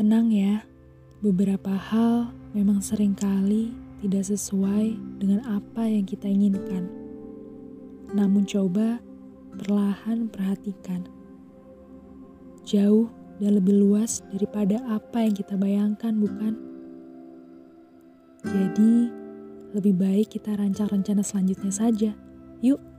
Tenang ya, beberapa hal memang sering kali tidak sesuai dengan apa yang kita inginkan. Namun coba perlahan perhatikan. Jauh dan lebih luas daripada apa yang kita bayangkan, bukan? Jadi, lebih baik kita rancang rencana selanjutnya saja. Yuk!